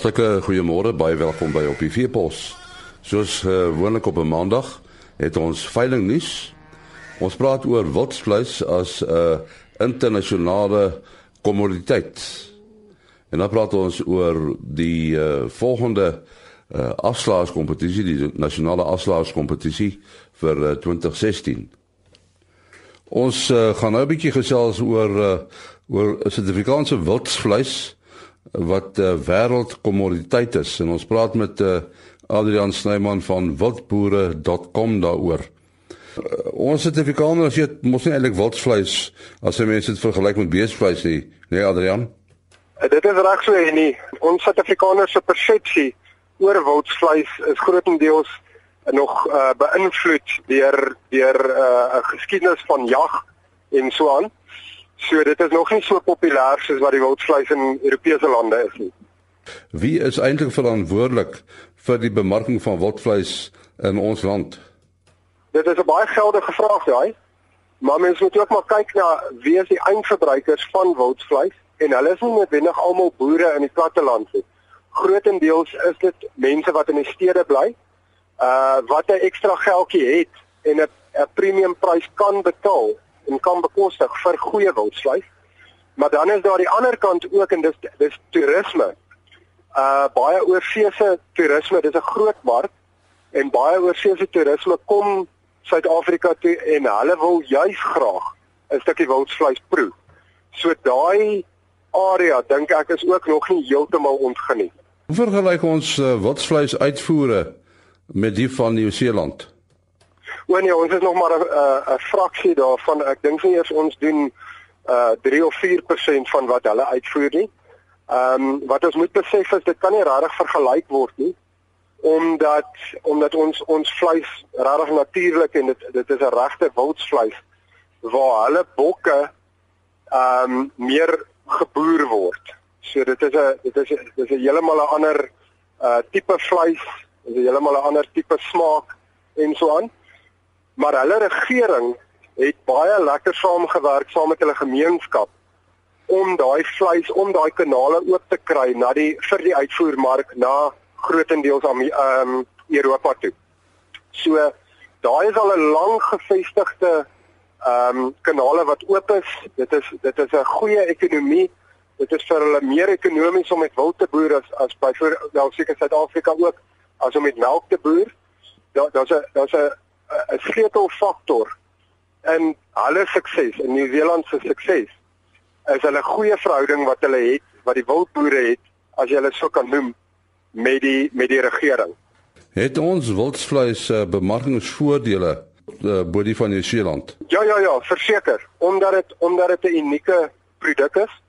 Hartlike goeiemôre, baie welkom by op die Veepos. Soos uh, gewoonlik op 'n maandag het ons veiling nuus. Ons praat oor wildsvleis as 'n uh, internasionale kommoditeit. En dan praat ons oor die uh, volgende uh, afslaerskompetisie, die nasionale afslaerskompetisie vir uh, 2016. Ons uh, gaan nou 'n bietjie gesels oor uh, oor Suid-Afrikaanse wildsvleis wat 'n uh, wêreldkommoditeit is en ons praat met uh, Adrian Snyman van wildboere.com daaroor. Uh, ons Suid-Afrikaners eet mos nie eintlik wildsvleis as jy mense dit vergelyk met beesvleis nie, nee Adrian. Uh, dit is reg so en nie. Ons Suid-Afrikaners se persepsie oor wildsvleis is grootendeels nog uh, beïnvloed deur deur 'n uh, geskiedenis van jag en so aan. So dit is nog nie so populêr soos wat die wildvleis in Europese lande is nie. Wie is eintlik verantwoordelik vir die bemarking van wildvleis in ons land? Dit is 'n baie geldige vraag, daai. Maar mens moet ook maar kyk na wie is die eindverbruikers van wildvleis en hulle is nie noodwendig almal boere in die platteland nie. Grootendeels is dit mense wat in die stede bly, uh wat 'n ekstra geldjie het en 'n 'n premium prys kan betaal en kan bekostig vir goeie wildvleis. Maar dan is daar die ander kant ook en dis dis toerisme. Uh baie oorseese toerisme, dis 'n groot mark en baie oorseese toerisme kom Suid-Afrika toe en hulle wil juis graag 'n stukkie wildvleis proe. So daai area dink ek is ook nog nie heeltemal ontgeniet. Hoe vergelyk ons uh, wildvleis uitvoere met die van Nieu-Seeland? O nee, ons is nog maar 'n 'n fraksie daarvan. Ek dink nie eers ons doen uh 3 of 4% van wat hulle uitvoer nie. Ehm um, wat ons moet besef is dit kan nie regtig vergelyk word nie omdat omdat ons ons vleis regtig natuurlik en dit dit is 'n regte wildsvleis waar hulle bokke ehm um, meer geboer word. So dit is 'n dit is dit is 'n heeltemal 'n ander uh tipe vleis, is 'n heeltemal 'n ander tipe smaak en so aan maar hulle regering het baie lekker saamgewerk saam met hulle gemeenskap om daai vleis om daai kanale oop te kry na die vir die uitvoermark na grootendeels aan ehm um, Europa toe. So daai is al 'n lang gevestigde ehm um, kanale wat oop is. Dit is dit is 'n goeie ekonomie. Dit is vir hulle meer ekonomies om met wild te boer as as byvoorbeeld wel seker Suid-Afrika ook as om met melk te boer. Daar daar's 'n daar's 'n 'n sleutelfaktor in hulle sukses, in Nieu-Seeland se sukses. Is hulle goeie verhouding wat hulle het, wat die wildboere het, as jy hulle so kan noem, met die met die regering. Het ons wildsvleis uh, bemarkingsvoordele uh, bo die van Nieu-Seeland? Ja ja ja, verseker, omdat dit omdat dit 'n unieke produk is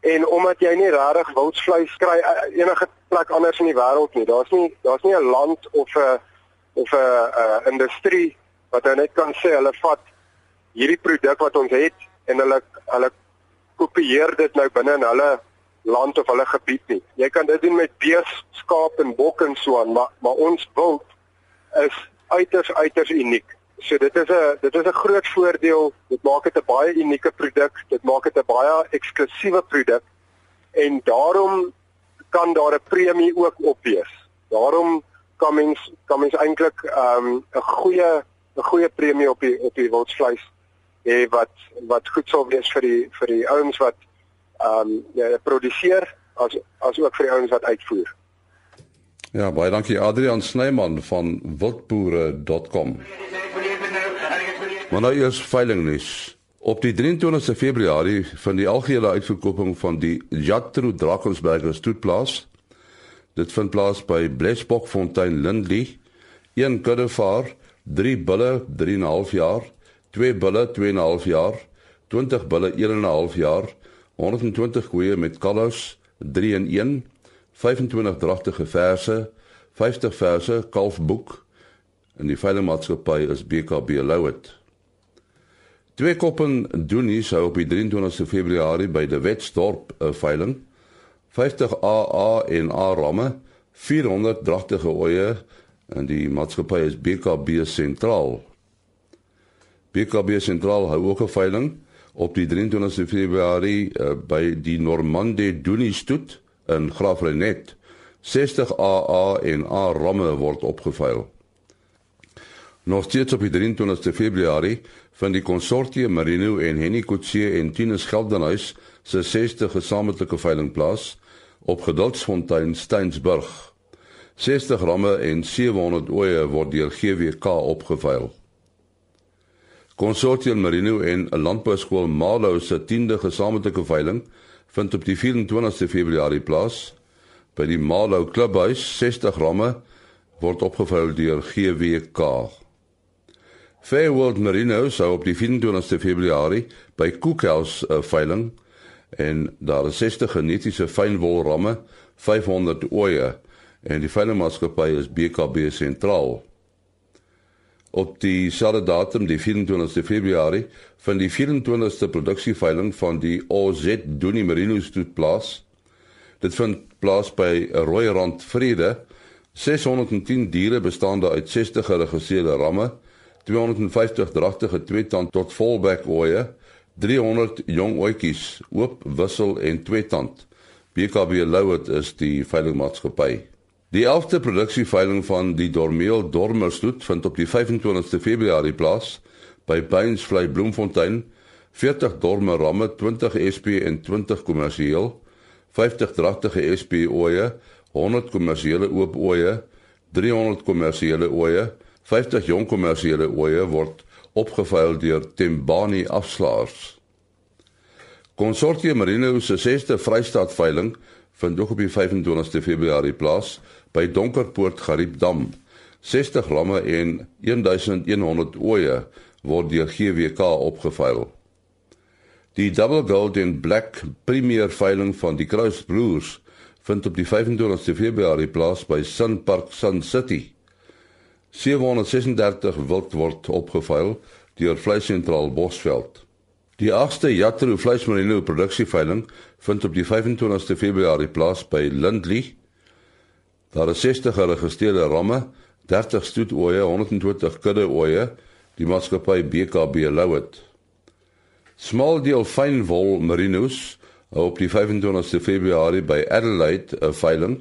en omdat jy nie regtig wildsvleis kry uh, enige plek anders in die wêreld nie. Daar's nie daar's nie 'n land of 'n of 'n uh, uh, industrie wat nou net kan sê hulle vat hierdie produk wat ons het en hulle hulle kopieer dit nou binne in hulle land of hulle gebied nie. Jy kan dit doen met bees, skaap en bok en so aan, maar maar ons wild is uiters uiters uniek. So dit is 'n dit is 'n groot voordeel. Dit maak dit 'n baie unieke produk. Dit maak dit 'n baie eksklusiewe produk en daarom kan daar 'n premie ook op wees. Daarom kan mens kan mens eintlik ehm, 'n um, goeie 'n goeie premie op die op die wildsvleis hê wat wat goed sou wees vir die vir die ouens wat ehm um, ja, produseer as as ook vir die ouens wat uitvoer. Ja, baie dankie Adrian Snyman van wildboere.com. Maar nou eers veilingnuus. Op die 23ste Februarie vind die algehele uitverkoping van die Jatro Drakensberger stoetplaas Dit vind plaas by Blesbokfontein Lindley. Een kuddevaar, 3 bulle 3.5 jaar, 2 bulle 2.5 jaar, 20 bulle 1.5 jaar, 120 koeie met kalvers 3 in 1, 25 dragtige verse, 50 verse kalfboek en die veilingmaatskappy is BKB Louet. Twee koppen doen hier sou op die 23ste Februarie by die Wetsdorp 'n veiling 50 AA en A ramme, 400 dragtige oeye en die maatskappy is BKB Sentraal. BKB Sentraal hou ook 'n veiling op die 23 Februarie uh, by die Normande Doenie stoet in Graafrenet 60 AA en A ramme word opgeveil. Nog steeds op die 23ste Februarie van die konsortium Marino en Henny Kutse en Tinus Geldenhuis se 60 gesamentlike veiling plaas op Geduldsfontein Steensburg. 60 ramme en 700 oeye word deur GWK opgeveil. Konsortium Marino en 'n landbouskool Malo se 10de gesamentlike veiling vind op die 24ste Februarie plaas by die Malo Klubhuis. 60 ramme word opgeveil deur GWK. Fairworld Marino sou op die 24ste Februarie by Cookhouse 'n uh, veiling en daar is 60 genetiese fynwol ramme, 500 oeye en die veilingmaatskappy is BKB sentraal. Op die selfde datum, die 24ste Februarie, van die 24ste produksieveiling van die OZ Doenie Merino stoet plaas. Dit vind plaas by Rooirand Vrede. 610 diere bestaande uit 60 geregistreerde ramme, 250 dragtige tweetand tot volbek ooe, 300 jong oetjies, oop wissel en tweetand. BKB Louet is die veilingmaatskappy. Die 11de produksieveiling van die Dormeel Dormerstoet vind op die 25ste Februarie plaas by Beinsvlei Bloemfontein. 40 dorme ramme, 20 SP en 20 kommersieel, 50 dragtige SP ooe, 100 kommersiële oop ooe, 300 kommersiële ooe, 50 jong kommersiële ooe word opgeveil deur Tembani afslaers. Konsortium Marino se 6de Vrystaat veiling vind ook op die 25ste Februarie plaas by Donkerpoort Gariepdam. 60 lamme en 1100 ooe word deur GWK opgeveil. Die Double Gold and Black Premier veiling van die Kruis Broers vind op die 25ste Februarie plaas by Sun Park Sun City. 736 wild word opgeveil deur Vleissentraal Bosveld. Die 8ste Jatro Vleismerino produksieveiling vind op die 25ste Februarie plaas by Lindley Daar is 60 geregistreerde ramme, 30 stoetooe, 120 kudde ooe, die maatskappy BKB Louet. Small deal fyn wol merinos op die 25ste Februarie by Adelaide 'n veiling.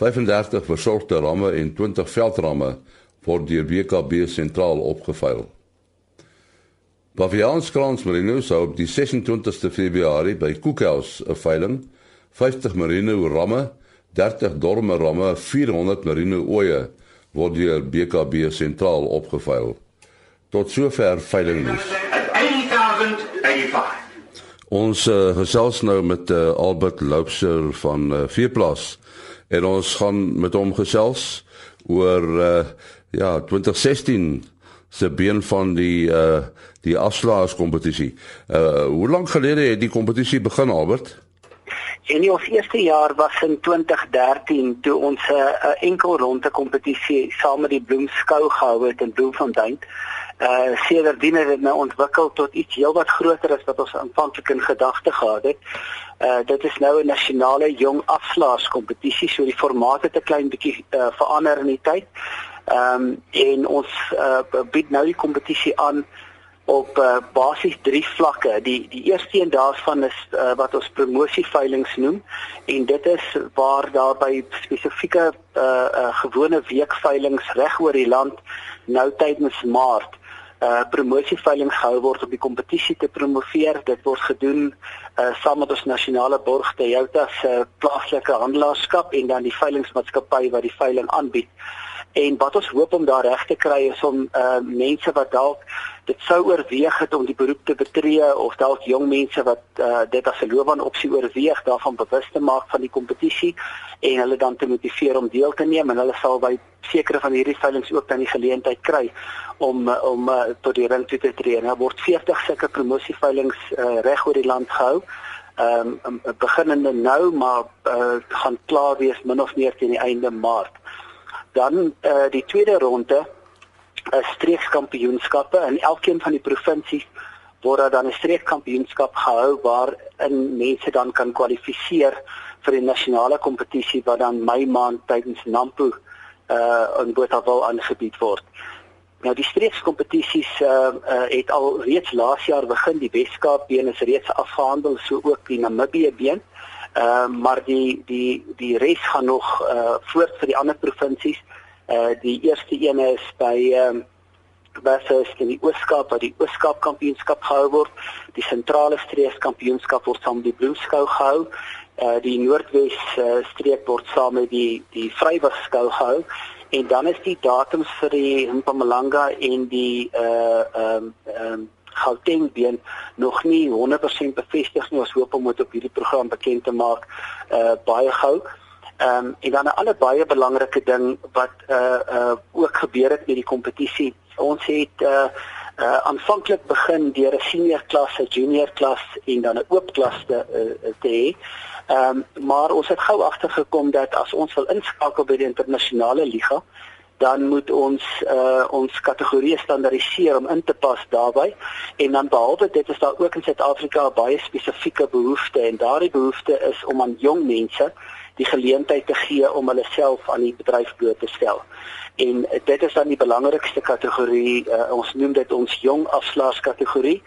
35 versorgde ramme en 20 veldramme word deur BKB sentraal opgeveil. Baviaanskrans merinos op die 26ste Februarie by Cookhouse 'n veiling. 50 merino ramme 30 dorme ramme, 400 marine ooe word deur BKB sentraal opgeveil. Tot sover veiling nuus. Ons uh, gesels nou met uh, Albert Loubser van uh, Veeplaas en ons gaan met hom gesels oor uh, ja 2016 se been van die uh, die afslaers kompetisie. Uh, hoe lank gelede het die kompetisie begin Albert? En ons eerste jaar was in 2013 toe ons 'n uh, enkel ronde kompetisie saam met die Bloemskou gehou het in Bloemfontein. Uh sedertdien het dit nou ontwikkel tot iets heelwat groter as wat ons aanvanklik in gedagte gehad het. Uh dit is nou 'n nasionale jong afslaers kompetisie, so die formaat het 'n klein bietjie uh, verander in die tyd. Ehm um, en ons uh bied nou die kompetisie aan op uh, basies drie vlakke. Die die eerste een daarvan is uh, wat ons promosieveilings noem en dit is waar daar by spesifieke uh, uh, gewone weekveilings reg oor die land nou tydens Maart uh promosieveilings gehou word om die kompetisie te promoveer. Dit word gedoen uh saam met ons nasionale borg Toyota se uh, plaaslike handelaarskap en dan die veilingmaatskappy wat die veiling aanbied. En wat ons hoop om daar reg te kry is om uh mense wat dalk dit sou oorweeg het om die beroep te betree of dalk jong mense wat uh dit as 'n loopbaanopsie oorweeg daarvan bewus te maak van die kompetisie en hulle dan te motiveer om deel te neem en hulle sal by sekere van hierdie veilinge ook dan die geleentheid kry om om uh, tot die ring toe te tree. Daar word 40 sulke promosieveilings uh, reg oor die land gehou. Ehm um, beginnende nou maar uh, gaan klaar wees min of meer teen die einde Maart. Dan eh uh, die tweede ronde is streekskampioenskappe. In elkeen van die provinsies word dan 'n streekkampioenskap gehou waarin mense dan kan kwalifiseer vir die nasionale kompetisie wat dan Mei maand tydens Nampo eh uh, in Botawil aangebied word. Nou die streekskompetisies eh uh, uh, het al reeds laas jaar begin. Die Weskaap been is reeds afgehandel so ook die Namibië been Ehm uh, maar die die die res gaan nog uh voort vir die ander provinsies. Uh die eerste een is by ehm um, Bathurst in die Ooskaap waar die Ooskaap kampioenskap gehou word. Die sentrale streek kampioenskap word saam die Bloemskou gehou. Uh die Noordwes uh, streek word saam met die die Vrywigskou gehou. En dan is die datums vir die Mpumalanga en die uh ehm um, ehm um, Gauteng been nog nie 100% bevestig nie. Ons hoop om dit op hierdie program bekend te maak uh baie gou. Ehm um, en dan 'n ander baie belangrike ding wat uh uh ook gebeur het met die kompetisie ons het uh uh aanvanklik begin deur 'n senior klas, 'n junior klas en dan 'n oop klas te uh, te hê. Ehm um, maar ons het gou agtergekom dat as ons wil inskakel by die internasionale liga, dan moet ons uh ons kategorieë standaardiseer om in te pas daarbey. En dan behalwe dit is daar ook in Suid-Afrika baie spesifieke behoefte en daardie behoefte is om aan jong mense die geleentheid te gee om hulle self aan die bedryf bloot te stel en dit is dan die belangrikste kategorie uh, ons noem dit ons jong afslaers kategorie.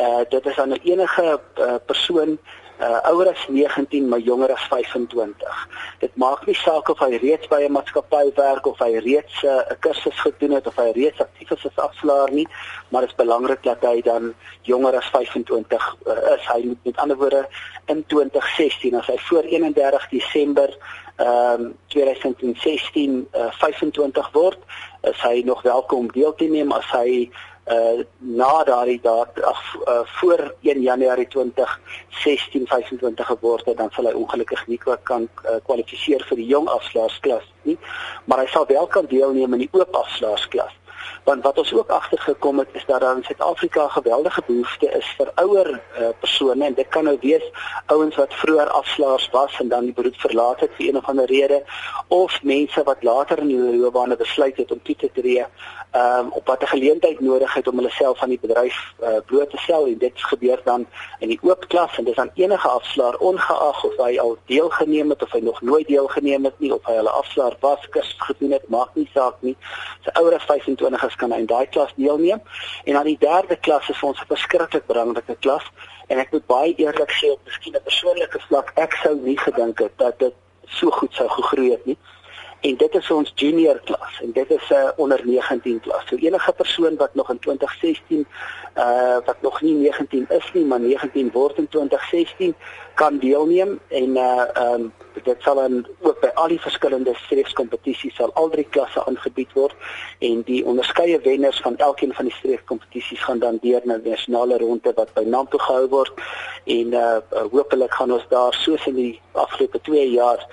Uh dit is dan enige uh, persoon uh ouer as 19 maar jonger as 25. Dit maak nie saak of hy reeds by 'n maatskappy werk of hy reeds 'n uh, kursus gedoen het of hy reeds aktief is as afslaer nie, maar dit is belangrik dat hy dan jonger as 25 uh, is. Hy moet met ander woorde in 2016 as hy voor 31 Desember ehm um, 2016 uh, 25 word, is hy nog welkom deel te neem as hy uh na daardie daad ag uh, voor 1 Januarie 2016 25 geword het dan sal hy ongelukkig nie kan uh, kwalifiseer vir die jong afslaersklas nie. Maar hy sal wel kan deelneem in die oop afslaersklas want wat ons ook agtergekom het is dat daar in Suid-Afrika geweldige behoefte is vir ouer uh, persone. En dit kan nou wees ouens wat vroeër afslaers was en dan die beroep verlaat het vir een of ander rede of mense wat later in hulle loopbaan besluit het om toe te tree um, op wat 'n geleentheid nodig het om hulle self aan die bedryf uh, bloot te stel. En dit gebeur dan in die oop klas en dis aan enige afslaer ongeag of hy al deelgeneem het of hy nog nooit deelgeneem het nie of hy hulle afslaer was kursus gedoen het maak nie saak nie. Sy ouer as 25 is kan in daai klas deelneem. En dan die derde klas is ons 'n verskriklik belangrike klas en ek moet baie eerlik sê op miskien 'n persoonlike vlak ek sou nie gedink het dat dit so goed sou gegroei het nie en dit is ons junior klas en dit is 'n uh, onder 19 klas. So enige persoon wat nog in 2016 uh wat nog nie 19 is nie, maar 19 word in 2016 kan deelneem en uh um dit sal dan ook by al die verskillende streekskompetisies sal al drie klasse aangebied word en die onderskeie wenners van elkeen van die streekskompetisies gaan dan deur na die nasionale ronde wat by Nampo gehou word en uh hopelik gaan ons daar soos in die afgelope 2 jaar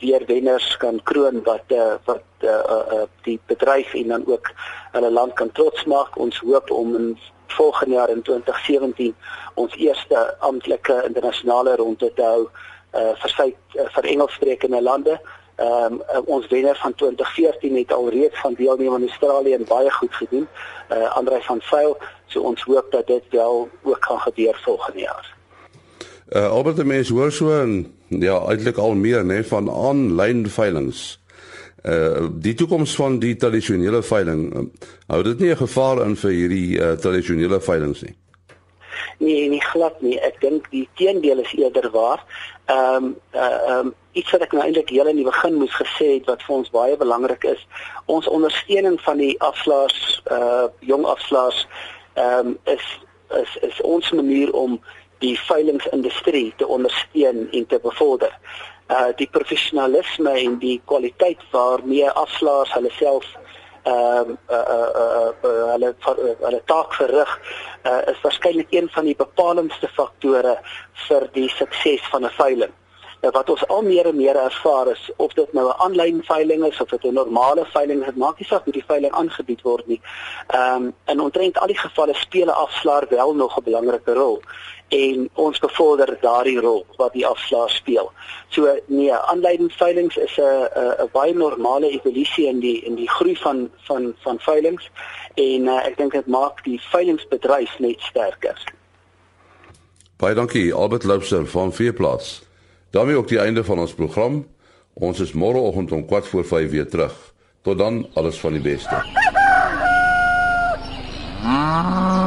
weer wenners kan kroon wat uh, wat uh, uh, die bedryf en dan ook hulle land kan trots maak. Ons hoop om in volgende jaar in 2017 ons eerste amptelike internasionale ronde te hou uh, vir sy uh, vir Engelssprekende lande. Um, ons wenner van 2014 het al reeds van deelneem aan Australië en baie goed gedoen. Uh Andrei van Sail, so ons hoop dat dit wel ook kan gebeur volgende jaar. Uh Albert die mens hoor so en ja, eintlik al meer nê van aanlyn veilinge. Uh die toekoms van die tradisionele veiling, uh, hou dit nie 'n gevaar in vir hierdie uh, tradisionele veilinge nie. Nee, nie glad nie. Ek dink die teendeel is eerder waar. Ehm um, uh um iets wat ek nou eintlik heel in die begin moes gesê het wat vir ons baie belangrik is, ons ondersteuning van die afslaers uh jong afslaers ehm um, is is is ons manier om die veilingsindustrie te ondersteun en te bevorder. Uh die professionalisme en die kwaliteit waarmee afslaers hulle self ehm uh, uh, uh, uh, uh, hulle uh, hulle taak verrig uh, is waarskynlik een van die bepalendste faktore vir die sukses van 'n veiling. Nou wat ons al meer en meer ervaar is of dit nou 'n aanlyn veiling is of dit 'n normale veiling is, maak nie saak hoe die veiling aangebied word nie. Ehm um, in ontrent al die gevalle speel 'n afslaer wel nog 'n belangrike rol en ons bevorder daardie rol wat die afslaer speel. So nee, aanlyn veilings is 'n 'n baie normale evolusie in die in die groei van van van veilings en uh, ek dink dit maak die veilingsbedryf net sterker. Baie dankie Albert Loubser van Veeplaas daarmee ook die einde van ons program. Ons is môreoggend om 4 voor 5 weer terug. Tot dan, alles van die beste. Ah.